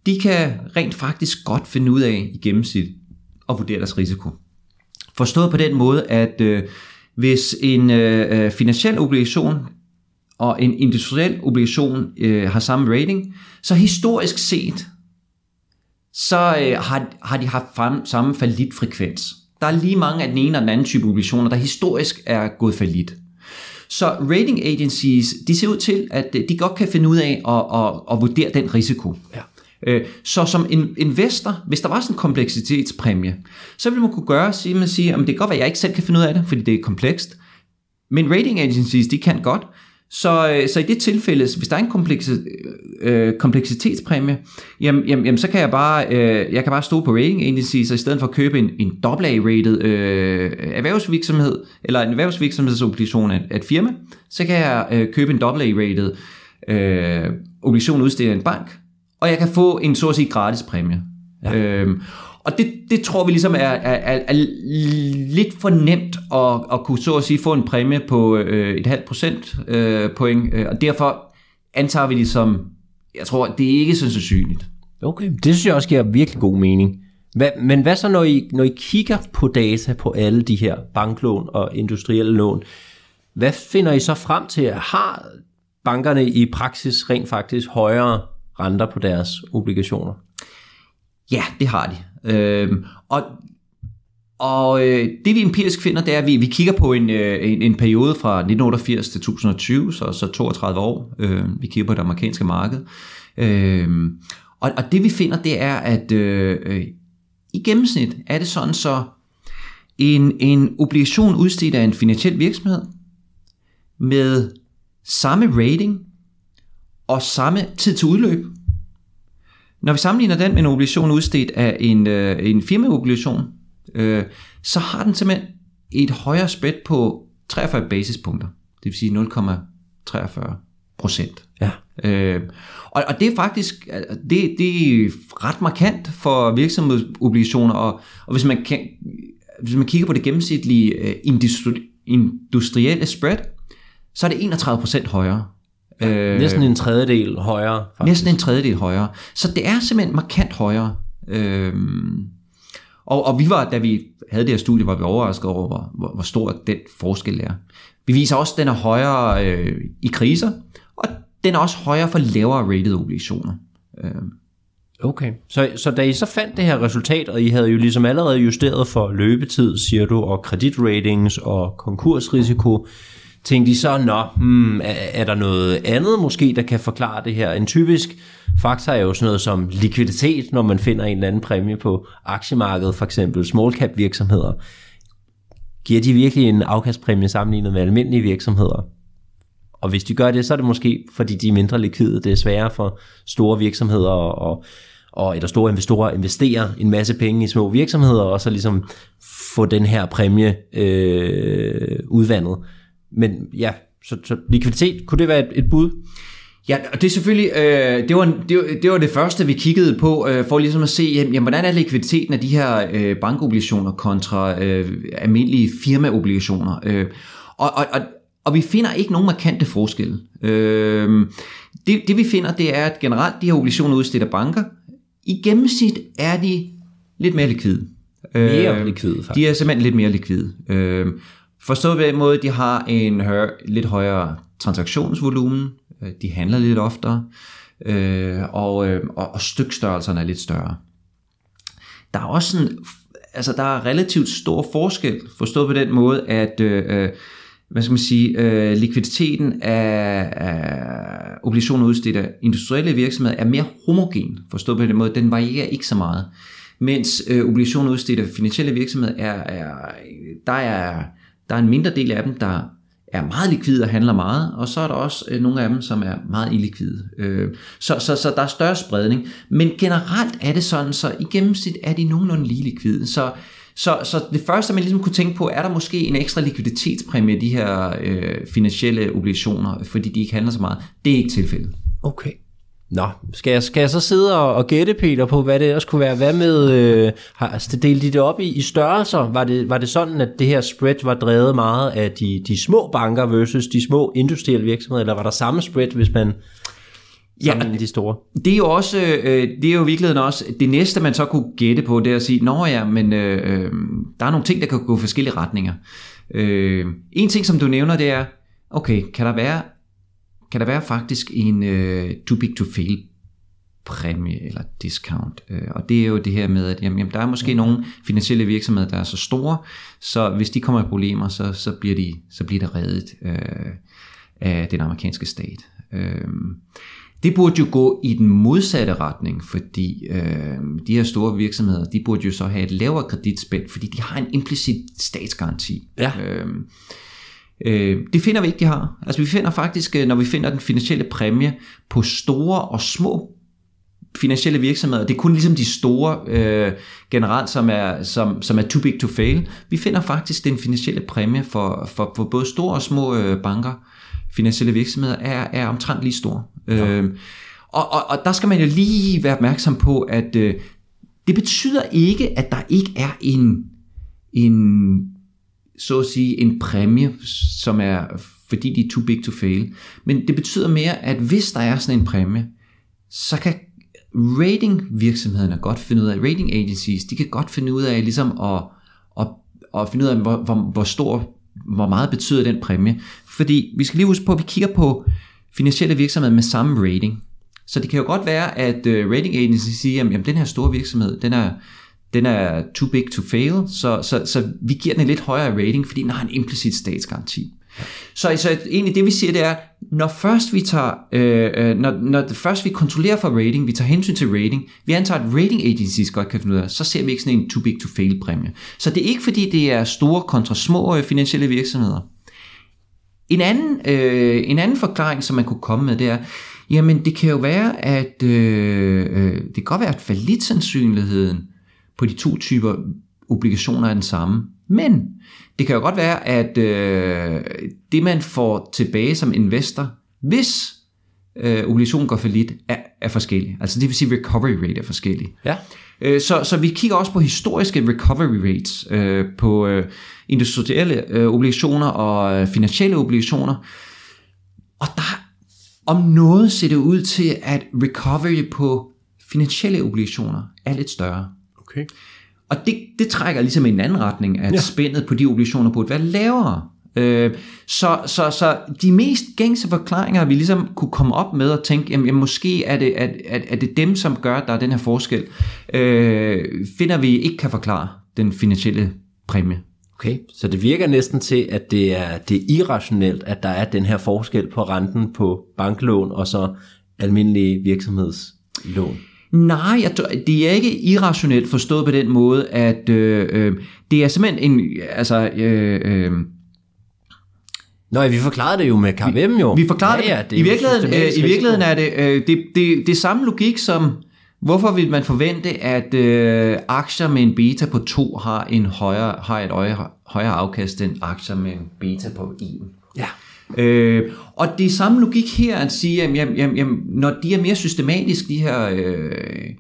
de kan rent faktisk godt finde ud af i gennemsnit at vurdere deres risiko. Forstået på den måde, at øh, hvis en øh, øh, finansiel obligation og en industriel obligation øh, har samme rating, så historisk set, så øh, har, har de haft frem, samme falitfrekvens. Der er lige mange af den ene og den anden type obligationer, der historisk er gået falit. Så rating agencies, de ser ud til, at øh, de godt kan finde ud af at, at, at vurdere den risiko. Ja. Øh, så som en investor, hvis der var sådan en kompleksitetspræmie, så ville man kunne gøre, sige, man sige, at det kan godt være, at jeg ikke selv kan finde ud af det, fordi det er komplekst. Men rating agencies, de kan godt. Så, øh, så i det tilfælde, hvis der er en komplekse, øh, kompleksitetspræmie, jamen, jamen, jamen, så kan jeg bare, øh, jeg kan bare stå på rating agencies, og i stedet for at købe en, en AA-rated øh, erhvervsvirksomhed, eller en erhvervsvirksomhedsobligation af, af et firma, så kan jeg øh, købe en AA-rated øh, obligation udstedt af en bank, og jeg kan få en så at sige gratis præmie. Ja. Øhm, og det, det tror vi ligesom er, er, er, er lidt for nemt at, at kunne så at sige få en præmie på øh, et halvt procent øh, point, øh, og derfor antager vi ligesom, jeg tror, det er ikke så sandsynligt. Okay, det synes jeg også giver virkelig god mening. Hvad, men hvad så, når I, når I kigger på data på alle de her banklån og industrielle lån, hvad finder I så frem til? Har bankerne i praksis rent faktisk højere renter på deres obligationer? Ja, det har de. Øh, og, og øh, det vi empirisk finder, det er, at vi, vi kigger på en, øh, en, en periode fra 1988 til 2020, så, så 32 år. Øh, vi kigger på det amerikanske marked. Øh, og, og det vi finder, det er, at øh, øh, i gennemsnit er det sådan, så en, en obligation udstedt af en finansiel virksomhed med samme rating og samme tid til udløb. Når vi sammenligner den med en obligation udstedt af en, øh, en firmaobligation, øh, så har den simpelthen et højere spread på 43 basispunkter, det vil sige 0,43 procent. Ja. Øh, og, og det er faktisk det, det er ret markant for virksomhedsobligationer, og, og hvis man kan, hvis man kigger på det gennemsnitlige øh, industri, industrielle spread, så er det 31% højere. Øh, næsten en tredjedel højere. Faktisk. Næsten en tredjedel højere. Så det er simpelthen markant højere. Øh, og, og vi var, da vi havde det her studie, var vi overrasket over, hvor, hvor, hvor stor den forskel er. Vi viser også, at den er højere øh, i kriser, og den er også højere for lavere rated obligationer. Øh. Okay, så, så da I så fandt det her resultat, og I havde jo ligesom allerede justeret for løbetid, siger du, og kreditratings og konkursrisiko, tænkte de så, nå, hmm, er, er der noget andet måske, der kan forklare det her? En typisk faktor er jo sådan noget som likviditet, når man finder en eller anden præmie på aktiemarkedet, for eksempel small cap virksomheder. Giver de virkelig en afkastpræmie sammenlignet med almindelige virksomheder? Og hvis de gør det, så er det måske, fordi de er mindre likvide. Det er sværere for store virksomheder og, og eller store investorer at investere en masse penge i små virksomheder, og så ligesom få den her præmie øh, udvandet. Men ja, så, så likviditet, kunne det være et, et bud? Ja, og det er selvfølgelig, øh, det, var, det, var, det var det første, vi kiggede på, øh, for ligesom at se, jamen, hvordan er likviditeten af de her øh, bankobligationer kontra øh, almindelige firmaobligationer. Øh, og, og, og, og vi finder ikke nogen markante forskelle. Øh, det, det vi finder, det er, at generelt de her obligationer udstedt af banker, i gennemsnit er de lidt mere likvide. Mere øh, likvide, faktisk. De er simpelthen lidt mere likvide. Øh, forstået på den måde, de har en hør, lidt højere transaktionsvolumen, øh, de handler lidt oftere, øh, og, øh, og, og stykstørrelserne er lidt større. Der er også sådan, altså der er relativt stor forskel, forstået på den måde, at øh, øh hvad skal man sige, øh, likviditeten af, af obligationer udstedt af industrielle virksomheder er mere homogen, forstået på den måde, den varierer ikke så meget. Mens øh, obligationer udstedt af finansielle virksomheder er, er, der er, der er en mindre del af dem, der er meget likvide og handler meget, og så er der også øh, nogle af dem, som er meget illikvide. Øh, så, så, så der er større spredning. Men generelt er det sådan, så i gennemsnit er de nogenlunde lige likvide. Så så, så det første, man ligesom kunne tænke på, er der måske en ekstra likviditetspræmie i de her øh, finansielle obligationer, fordi de ikke handler så meget. Det er ikke tilfældet. Okay. Nå, skal jeg, skal jeg så sidde og, og gætte, Peter, på, hvad det ellers kunne være? Hvad med, øh, har, altså, delte de det op i, i størrelser? Var det, var det sådan, at det her spread var drevet meget af de, de små banker versus de små industrielle virksomheder, eller var der samme spread, hvis man ja, de store. Det er jo også, øh, det er jo virkelig også, det næste man så kunne gætte på, det er at sige, nå ja, men øh, øh, der er nogle ting, der kan gå forskellige retninger. Øh, en ting, som du nævner, det er, okay, kan der være, kan der være faktisk en øh, too big to fail præmie eller discount. Øh, og det er jo det her med, at jamen, jamen, der er måske nogle finansielle virksomheder, der er så store, så hvis de kommer i problemer, så, så, bliver, de, så bliver det reddet øh, af den amerikanske stat. Øh, det burde jo gå i den modsatte retning, fordi øh, de her store virksomheder, de burde jo så have et lavere kreditspænd, fordi de har en implicit statsgaranti. Ja. Øh, øh, det finder vi ikke, de har. Altså vi finder faktisk, øh, når vi finder den finansielle præmie på store og små finansielle virksomheder, det er kun ligesom de store øh, generelt, som er, som, som er too big to fail. Vi finder faktisk den finansielle præmie for, for, for både store og små øh, banker, finansielle virksomheder, er, er omtrent lige stor. Ja. Øh, og, og, og der skal man jo lige være opmærksom på, at øh, det betyder ikke, at der ikke er en, en så at sige, en præmie, som er, fordi de er too big to fail. Men det betyder mere, at hvis der er sådan en præmie, så kan rating virksomhederne godt finde ud af, rating agencies, de kan godt finde ud af ligesom at, at, at finde ud af, hvor, hvor, hvor stor, hvor meget betyder den præmie. Fordi vi skal lige huske på, at vi kigger på finansielle virksomheder med samme rating. Så det kan jo godt være, at øh, rating agency siger, at jamen, den her store virksomhed, den er, den er too big to fail, så, så, så vi giver den en lidt højere rating, fordi den har en implicit statsgaranti. Så, så egentlig det vi siger, det er, når først vi tager, øh, øh når, når det først vi kontrollerer for rating, vi tager hensyn til rating, vi antager, at rating agencies godt kan finde ud af, så ser vi ikke sådan en too big to fail præmie. Så det er ikke fordi, det er store kontra små øh, finansielle virksomheder. En anden, øh, en anden forklaring, som man kunne komme med, det er, jamen det kan jo være, at øh, øh det kan godt være, at falitsandsynligheden på de to typer obligationer er den samme. Men det kan jo godt være, at øh, det man får tilbage som investor, hvis øh, obligationen går for lidt, er, er forskellig. Altså det vil sige, at recovery rate er forskellig. Ja. Øh, så, så vi kigger også på historiske recovery rates øh, på øh, industrielle øh, obligationer og øh, finansielle obligationer. Og der om noget ser det ud til, at recovery på finansielle obligationer er lidt større. Okay. Og det, det trækker ligesom i en anden retning, at ja. spændet på de obligationer burde være lavere. Øh, så, så, så de mest gængse forklaringer, vi ligesom kunne komme op med og tænke, jamen, jamen måske er det, at, at, at det dem, som gør, at der er den her forskel, øh, finder vi ikke kan forklare den finansielle præmie. Okay, så det virker næsten til, at det er, det er irrationelt, at der er den her forskel på renten på banklån og så almindelige virksomhedslån. Nej, jeg det er ikke irrationelt forstået på den måde, at øh, øh, det er simpelthen en, altså, øh, øh, Nå, vi forklarede det jo med KVM jo. Vi forklarede ja, ja, det. I virkeligheden, øh, I virkeligheden er det, øh, det, det, det samme logik som, hvorfor vil man forvente, at øh, aktier med en beta på 2 har, en højere, har et højere, højere afkast end aktier med en beta på 1? Ja. Øh, og det er samme logik her at sige, at jamen, jamen, jamen, når de er mere systematisk, de her øh,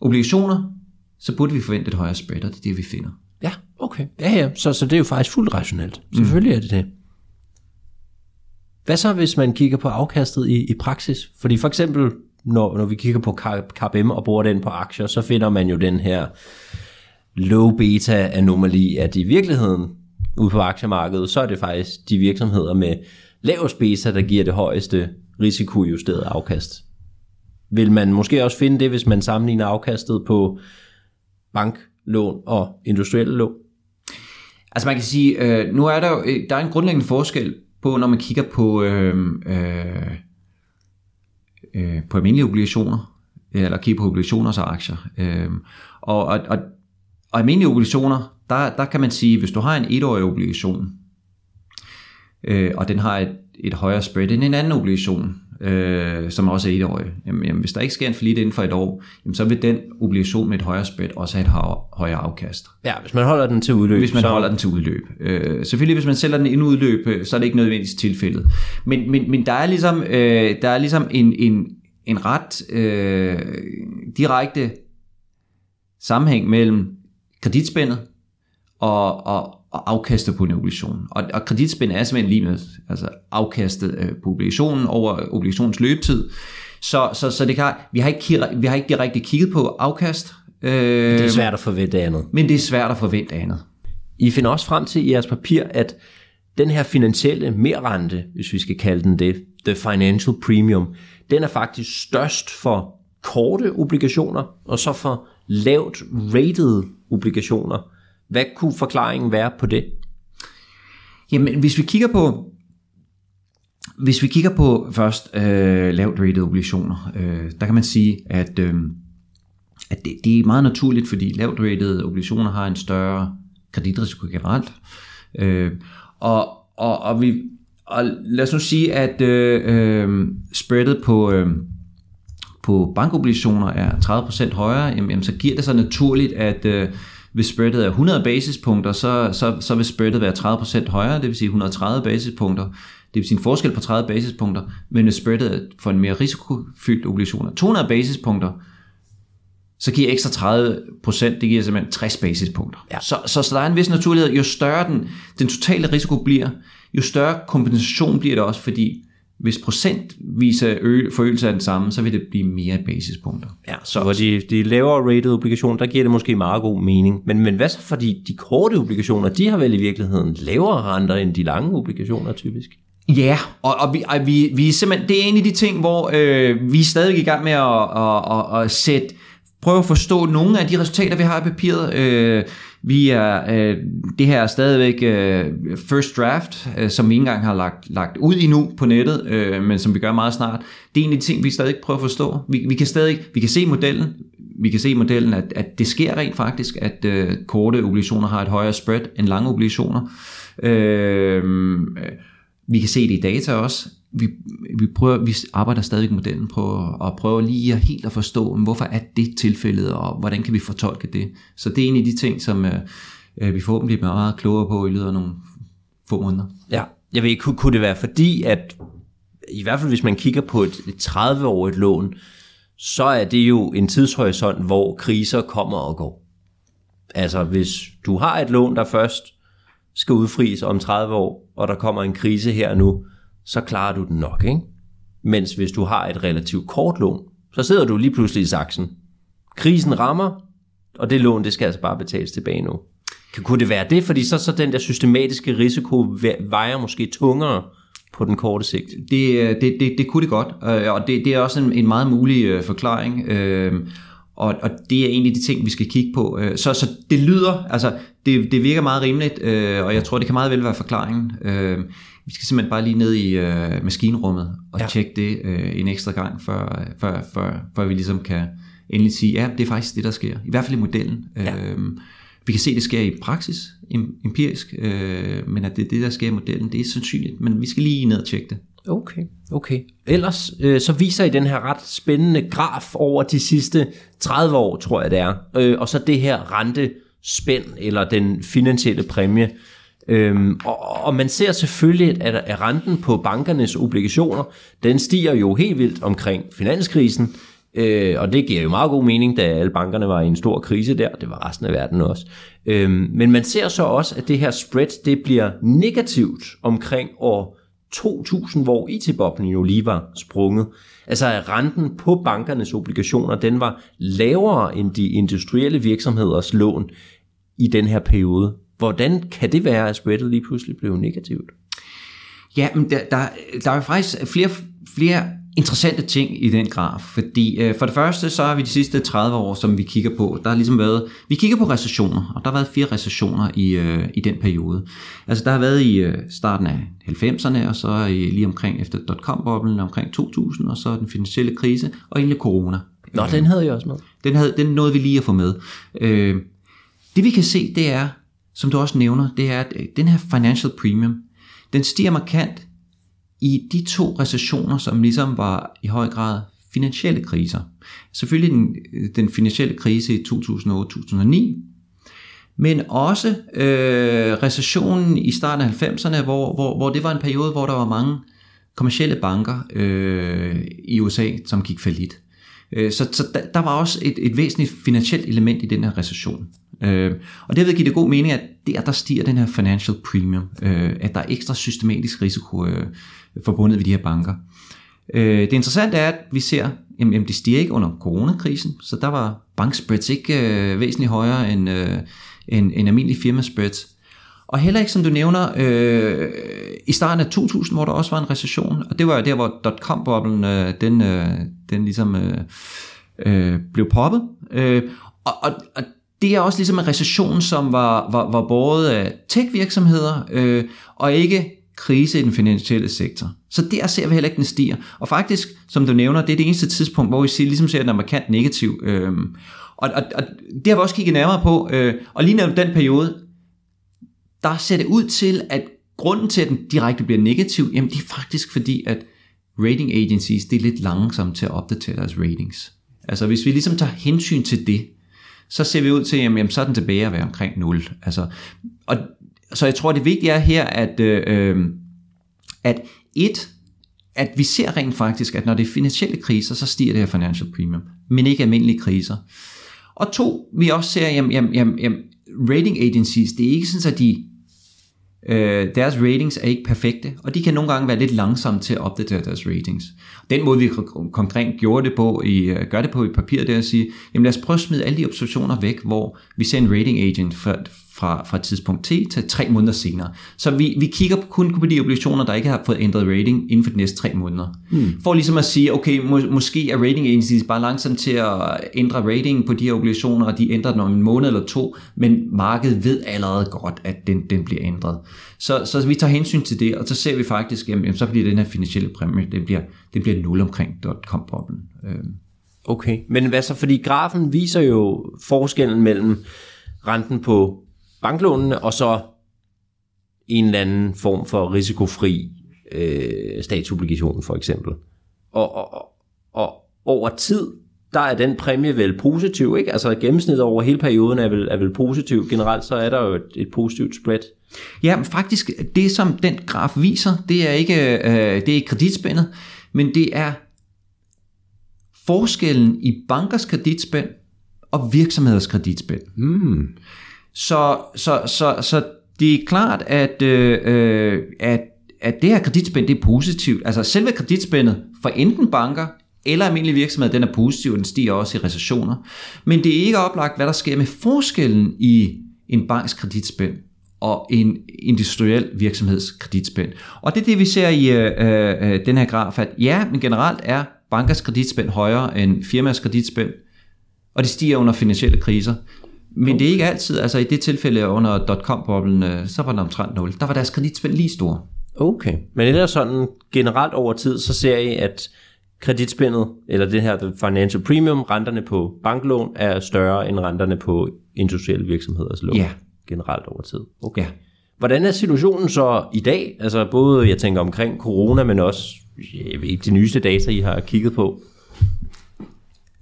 obligationer, så burde vi forvente et højere spread, og det er det, vi finder. Ja, okay. Ja, ja. Så, så det er jo faktisk fuldt rationelt. Selvfølgelig mm. er det det. Hvad så, hvis man kigger på afkastet i, i praksis? Fordi for eksempel, når, når vi kigger på KBM og bruger den på aktier, så finder man jo den her low beta anomali, at i virkeligheden ude på aktiemarkedet, så er det faktisk de virksomheder med lavest beta, der giver det højeste risikojusterede afkast. Vil man måske også finde det, hvis man sammenligner afkastet på banklån og industrielle lån? Altså man kan sige, øh, nu er der jo, øh, der er en grundlæggende forskel på, når man kigger på, øh, øh, øh, på almindelige obligationer, eller kigger på obligationer og aktier. Øh, og, og, og, og almindelige obligationer, der, der kan man sige, hvis du har en etårig obligation, øh, og den har et, et højere spread end en anden obligation, øh, som også er etårig, jamen, jamen, hvis der ikke sker en flit inden for et år, jamen, så vil den obligation med et højere spread også have et højere afkast. Ja, hvis man holder den til udløb. Hvis man så... holder den til udløb. Øh, selvfølgelig, hvis man sælger den inden udløb, øh, så er det ikke nødvendigvis tilfældet. Men, men, men der er ligesom, øh, der er ligesom en, en, en ret øh, direkte sammenhæng mellem kreditspændet og, og, og afkastet på en obligation. Og, og kreditspænd er simpelthen lige med altså afkastet øh, på obligationen over obligationens løbetid. Så, så, så det kan, vi, har ikke, vi har ikke direkte kigget på afkast. Øh, det er svært at forvente andet. Men det er svært at forvente andet. I finder også frem til i jeres papir, at den her finansielle merrente, hvis vi skal kalde den det, the financial premium, den er faktisk størst for korte obligationer, og så for lavt rated obligationer. Hvad kunne forklaringen være på det? Jamen, hvis vi kigger på hvis vi kigger på først øh, lavt rated obligationer, øh, der kan man sige, at, øh, at det, det er meget naturligt, fordi lavt rated obligationer har en større kreditrisiko generelt. Øh, og, og, og, vi, og lad os nu sige, at øh, øh, spreadet på, øh, på bankobligationer er 30% højere, jamen, jamen, så giver det sig naturligt, at øh, hvis spreadet er 100 basispunkter, så, så, så vil spreadet være 30% højere, det vil sige 130 basispunkter. Det vil sige en forskel på 30 basispunkter, men hvis spreadet for en mere risikofyldt obligation er 200 basispunkter, så giver ekstra 30 procent, det giver simpelthen 60 basispunkter. Ja. Så, så, så der er en vis naturlighed. Jo større den, den totale risiko bliver, jo større kompensation bliver det også, fordi hvis procentvis forøgelse er den samme, så vil det blive mere basispunkter. Ja, så for de, de lavere rated obligationer, der giver det måske meget god mening. Men, men hvad så fordi de korte obligationer, de har vel i virkeligheden lavere renter end de lange obligationer typisk? Ja, og, og, vi, og vi, vi er simpelthen, det er en af de ting, hvor øh, vi er stadig i gang med at, at, at, at sætte prøve at forstå nogle af de resultater, vi har i papiret. Øh, vi er, øh, det her er stadigvæk øh, first draft, øh, som vi ikke engang har lagt, lagt ud endnu på nettet, øh, men som vi gør meget snart. Det er en af de ting, vi stadig prøver at forstå. Vi, vi kan stadig vi kan se modellen, vi kan se i modellen, at, at det sker rent faktisk, at øh, korte obligationer har et højere spread end lange obligationer. Øh, vi kan se det i data også. Vi, vi, prøver, vi arbejder stadig med modellen på at prøve lige at helt at forstå, hvorfor er det tilfældet, og hvordan kan vi fortolke det. Så det er en af de ting, som øh, vi forhåbentlig bliver meget klogere på i løbet af nogle få måneder. Ja, jeg ved ikke, kunne, det være fordi, at i hvert fald hvis man kigger på et, et 30-årigt lån, så er det jo en tidshorisont, hvor kriser kommer og går. Altså hvis du har et lån, der først skal udfries om 30 år, og der kommer en krise her nu, så klarer du den nok, ikke? Mens hvis du har et relativt kort lån, så sidder du lige pludselig i saksen. Krisen rammer, og det lån, det skal altså bare betales tilbage nu. Kunne det være det? Fordi så, så den der systematiske risiko vejer måske tungere på den korte sigt. Det, øh, det, det, det kunne det godt, øh, og det, det er også en, en meget mulig øh, forklaring. Øh, Øh, og, og det er en af de ting, vi skal kigge på. Så, så det lyder, altså det, det virker meget rimeligt, og jeg tror, det kan meget vel være forklaringen. Vi skal simpelthen bare lige ned i maskinrummet og ja. tjekke det en ekstra gang, før, før, før, før vi ligesom kan endelig sige, ja, det er faktisk det, der sker. I hvert fald i modellen. Ja. Vi kan se, det sker i praksis, empirisk, øh, men at det er det, der sker i modellen, det er sandsynligt, men vi skal lige ned og tjekke det. Okay, okay. Ellers øh, så viser I den her ret spændende graf over de sidste 30 år, tror jeg det er, øh, og så det her rentespænd, eller den finansielle præmie. Øhm, og, og man ser selvfølgelig, at, renten på bankernes obligationer, den stiger jo helt vildt omkring finanskrisen, Øh, og det giver jo meget god mening, da alle bankerne var i en stor krise der. Det var resten af verden også. Øhm, men man ser så også, at det her spread, det bliver negativt omkring år 2000, hvor IT-boblen jo lige var sprunget. Altså at renten på bankernes obligationer, den var lavere end de industrielle virksomheders lån i den her periode. Hvordan kan det være, at spreadet lige pludselig blev negativt? Ja, men der, der, der er jo faktisk flere, flere interessante ting i den graf, fordi øh, for det første, så har vi de sidste 30 år, som vi kigger på, der har ligesom været, vi kigger på recessioner, og der har været fire recessioner i, øh, i den periode. Altså der har været i øh, starten af 90'erne, og så i, lige omkring efter dot-com-boblen, omkring 2000, og så den finansielle krise, og egentlig corona. Nå, øh, den havde jeg også med. Den, havde, den nåede vi lige at få med. Øh, det vi kan se, det er, som du også nævner, det er, at øh, den her financial premium, den stiger markant i de to recessioner, som ligesom var i høj grad finansielle kriser. Selvfølgelig den, øh, den finansielle krise i 2008-2009, men også øh, recessionen i starten af 90'erne, hvor, hvor, hvor det var en periode, hvor der var mange kommersielle banker øh, i USA, som gik for lidt. Øh, så, så der, der var også et, et væsentligt finansielt element i den her recession. Øh, og derved giver det god mening, at der, der stiger den her financial premium, øh, at der er ekstra systematisk risiko øh, forbundet ved de her banker. Øh, det interessante er, at vi ser, jamen, jamen det stiger ikke under coronakrisen, så der var bankspreads ikke øh, væsentligt højere end, øh, end, end almindelige firmaspreads. Og heller ikke, som du nævner, øh, i starten af 2000, hvor der også var en recession, og det var der, hvor dot-com-boblen, øh, den, øh, den ligesom øh, øh, blev poppet. Øh, og, og, og det er også ligesom en recession, som var, var, var båret af tech-virksomheder, øh, og ikke krise i den finansielle sektor. Så der ser vi heller ikke, den stiger. Og faktisk, som du nævner, det er det eneste tidspunkt, hvor vi ser, ligesom ser, at den er markant negativ. Øh, og, og, og det har vi også kigget nærmere på. Øh, og lige netop den periode, der ser det ud til, at grunden til, at den direkte bliver negativ, jamen det er faktisk fordi, at rating agencies, det er lidt langsomme til at opdatere deres ratings. Altså hvis vi ligesom tager hensyn til det, så ser vi ud til, jamen, så er den tilbage at være omkring 0. Altså, og så jeg tror, det vigtige er her, at, øh, øh, at et, at vi ser rent faktisk, at når det er finansielle kriser, så stiger det her financial premium, men ikke almindelige kriser. Og to, vi også ser, jamen, jamen, jamen, jamen rating agencies, det er ikke sådan, at de, øh, deres ratings er ikke perfekte, og de kan nogle gange være lidt langsomme til at opdatere deres ratings. Den måde, vi konkret gjorde det på i, øh, gør det på i papir, det er at sige, jamen lad os prøve at smide alle de observationer væk, hvor vi ser en rating agent for, fra, fra tidspunkt T til tre måneder senere. Så vi, vi kigger kun på de obligationer, der ikke har fået ændret rating inden for de næste tre måneder. Hmm. For ligesom at sige, okay, må, måske er rating agencies bare langsomt til at ændre rating på de her obligationer, og de ændrer den om en måned eller to, men markedet ved allerede godt, at den, den bliver ændret. Så, så vi tager hensyn til det, og så ser vi faktisk, jamen, så bliver den her finansielle præmie, det bliver, det bliver nul omkring dot-com-boblen. Øhm. Okay, men hvad så, fordi grafen viser jo forskellen mellem renten på banklånene, og så en eller anden form for risikofri øh, statsobligation for eksempel. Og, og, og over tid, der er den præmie vel positiv, ikke? Altså gennemsnittet over hele perioden er vel, er vel positiv. Generelt så er der jo et, et positivt spread. Ja, men faktisk det som den graf viser, det er ikke, øh, det er ikke kreditspændet, men det er forskellen i bankers kreditspænd og virksomheders kreditspænd. Mm. Så, så, så, så det er klart, at, øh, øh, at, at det her kreditspænd det er positivt. Altså selve kreditspændet for enten banker eller almindelige virksomheder, den er positiv, og den stiger også i recessioner. Men det er ikke oplagt, hvad der sker med forskellen i en banks kreditspænd og en industriel virksomheds kreditspænd. Og det er det, vi ser i øh, øh, øh den her graf, at ja, men generelt er bankers kreditspænd højere end firmaers kreditspænd, og det stiger under finansielle kriser. Men det er ikke altid, altså i det tilfælde under dot-com-boblen, øh, så var den omtrent 0. Der var deres kreditspænd lige store. Okay, men ellers sådan generelt over tid, så ser I, at kreditspændet, eller det her financial premium, renterne på banklån, er større end renterne på industrielle virksomheders lån. Ja. Generelt over tid. Okay. Ja. Hvordan er situationen så i dag? Altså både, jeg tænker omkring corona, men også jeg ved ikke, de nyeste data, I har kigget på.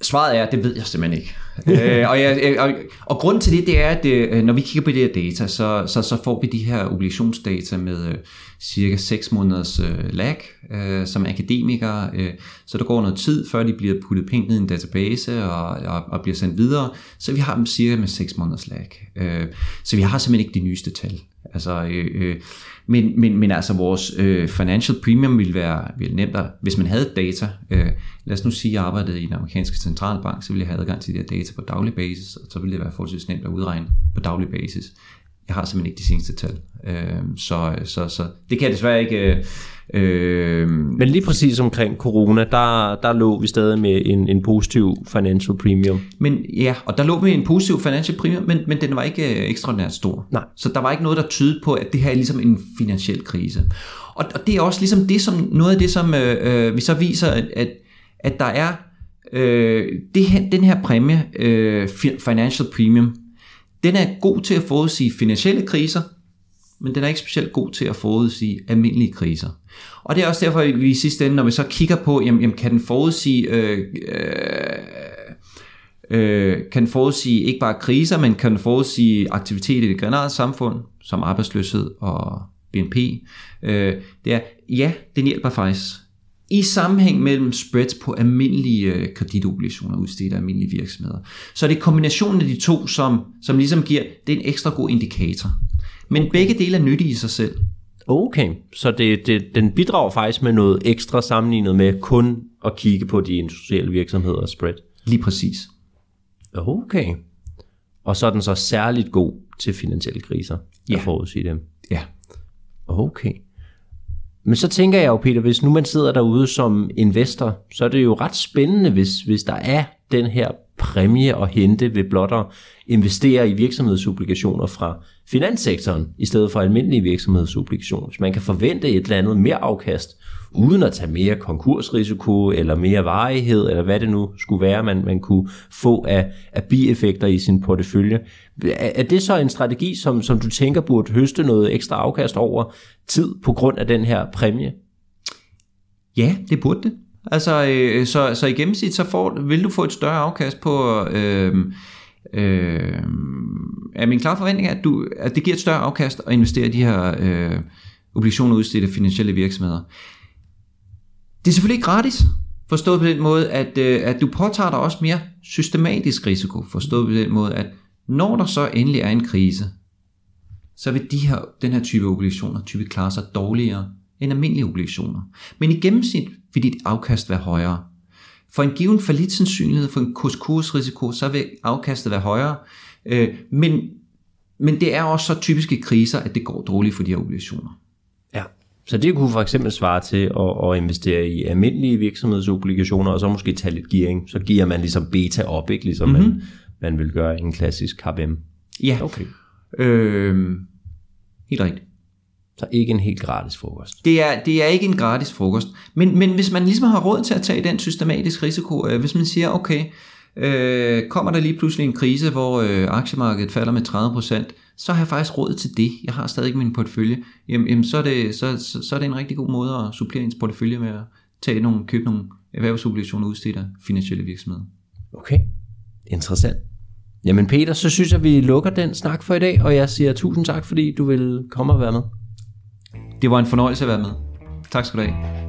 Svaret er, det ved jeg simpelthen ikke. øh, og, jeg, og, og grunden til det, det er, at det, når vi kigger på det her data, så, så, så får vi de her obligationsdata med øh, cirka 6 måneders øh, lag øh, som akademikere. Øh, så der går noget tid, før de bliver puttet pænt ned i en database og, og, og bliver sendt videre. Så vi har dem cirka med 6 måneders lag. Øh, så vi har simpelthen ikke de nyeste tal. Altså, øh, øh, men, men, men altså vores øh, financial premium ville være ville nemt, at, hvis man havde data. Øh, lad os nu sige, at jeg arbejdede i den amerikanske centralbank, så ville jeg have adgang til de her data på daglig basis, og så ville det være forholdsvis nemt at udregne på daglig basis. Jeg har simpelthen ikke de seneste tal. Øh, så, så, så det kan jeg desværre ikke... Øh, Men lige præcis omkring corona, der, der lå vi stadig med en, en positiv financial premium. Men ja, og der lå vi en positiv financial premium, men, men den var ikke øh, ekstraordinært stor. Nej. Så der var ikke noget, der tydede på, at det her er ligesom en finansiel krise. Og, og det er også ligesom det, som, noget af det, som øh, øh vi så viser, at, at, at der er øh, det her, den her præmie, øh, financial premium, den er god til at forudsige finansielle kriser, men den er ikke specielt god til at forudsige almindelige kriser. Og det er også derfor, at vi i sidste ende, når vi så kigger på, jamen, jamen kan den forudsige... Øh, øh, øh, kan forudsige ikke bare kriser, men kan forudsige aktivitet i det generelle samfund, som arbejdsløshed og BNP. Øh, det er, ja, den hjælper faktisk i sammenhæng mellem spreads på almindelige øh, kreditobligationer udstedt af almindelige virksomheder. Så det er kombinationen af de to, som, som ligesom giver, det er en ekstra god indikator. Men okay. begge dele er nyttige i sig selv. Okay, så det, det, den bidrager faktisk med noget ekstra sammenlignet med kun at kigge på de industrielle virksomheder spread. Lige præcis. Okay. Og så er den så særligt god til finansielle kriser, ja. at forudsige dem. Ja. Okay. Men så tænker jeg jo, Peter, hvis nu man sidder derude som investor, så er det jo ret spændende, hvis, hvis der er den her præmie at hente ved blot at investere i virksomhedsobligationer fra finanssektoren, i stedet for almindelige virksomhedsobligationer. Hvis man kan forvente et eller andet mere afkast, uden at tage mere konkursrisiko, eller mere varighed, eller hvad det nu skulle være, man, man kunne få af, af bieffekter i sin portefølje. Er, er det så en strategi, som, som du tænker burde høste noget ekstra afkast over tid på grund af den her præmie? Ja, det burde det. Altså, øh, så, så i gennemsnit, så får, vil du få et større afkast på... Øh, øh, er min klare forventning, at, du, at det giver et større afkast at investere i de her øh, obligationer udstedt af finansielle virksomheder. Det er selvfølgelig ikke gratis, forstået på den måde, at, øh, at du påtager dig også mere systematisk risiko, forstået på den måde, at når der så endelig er en krise, så vil de her, den her type obligationer typisk klare sig dårligere end almindelige obligationer. Men i gennemsnit vil dit afkast være højere. For en given sandsynlighed for en kurskursrisiko, så vil afkastet være højere. Øh, men men det er også så typiske kriser, at det går dårligt for de her obligationer. Så det kunne for eksempel svare til at, at investere i almindelige virksomhedsobligationer, og så måske tage lidt gearing. Så giver man ligesom beta op, ikke? ligesom mm-hmm. man, man vil gøre i en klassisk KBM. Ja, Okay. øh, helt rigtigt. Så ikke en helt gratis frokost. Det er, det er ikke en gratis frokost. Men, men hvis man ligesom har råd til at tage den systematisk risiko, øh, hvis man siger, okay, øh, kommer der lige pludselig en krise, hvor øh, aktiemarkedet falder med 30%, så har jeg faktisk råd til det. Jeg har stadig min portefølje. Jamen, jamen så, er det, så, så, så er det en rigtig god måde at supplere ens portefølje med at tage nogle, købe nogle erhvervsobligationer udstedt af finansielle virksomheder. Okay, interessant. Jamen Peter, så synes jeg, vi lukker den snak for i dag, og jeg siger tusind tak, fordi du vil komme og være med. Det var en fornøjelse at være med. Tak skal du have.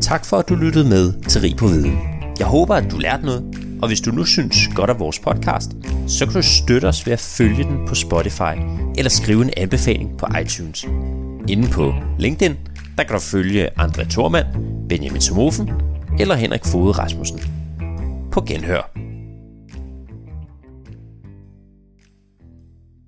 Tak for, at du lyttede med til Rig på Viden. Jeg håber, at du lærte noget, og hvis du nu synes godt af vores podcast, så kan du støtte os ved at følge den på Spotify eller skrive en anbefaling på iTunes. Inden på LinkedIn, der kan du følge André Thormand, Benjamin Somofen eller Henrik Fode Rasmussen. På genhør.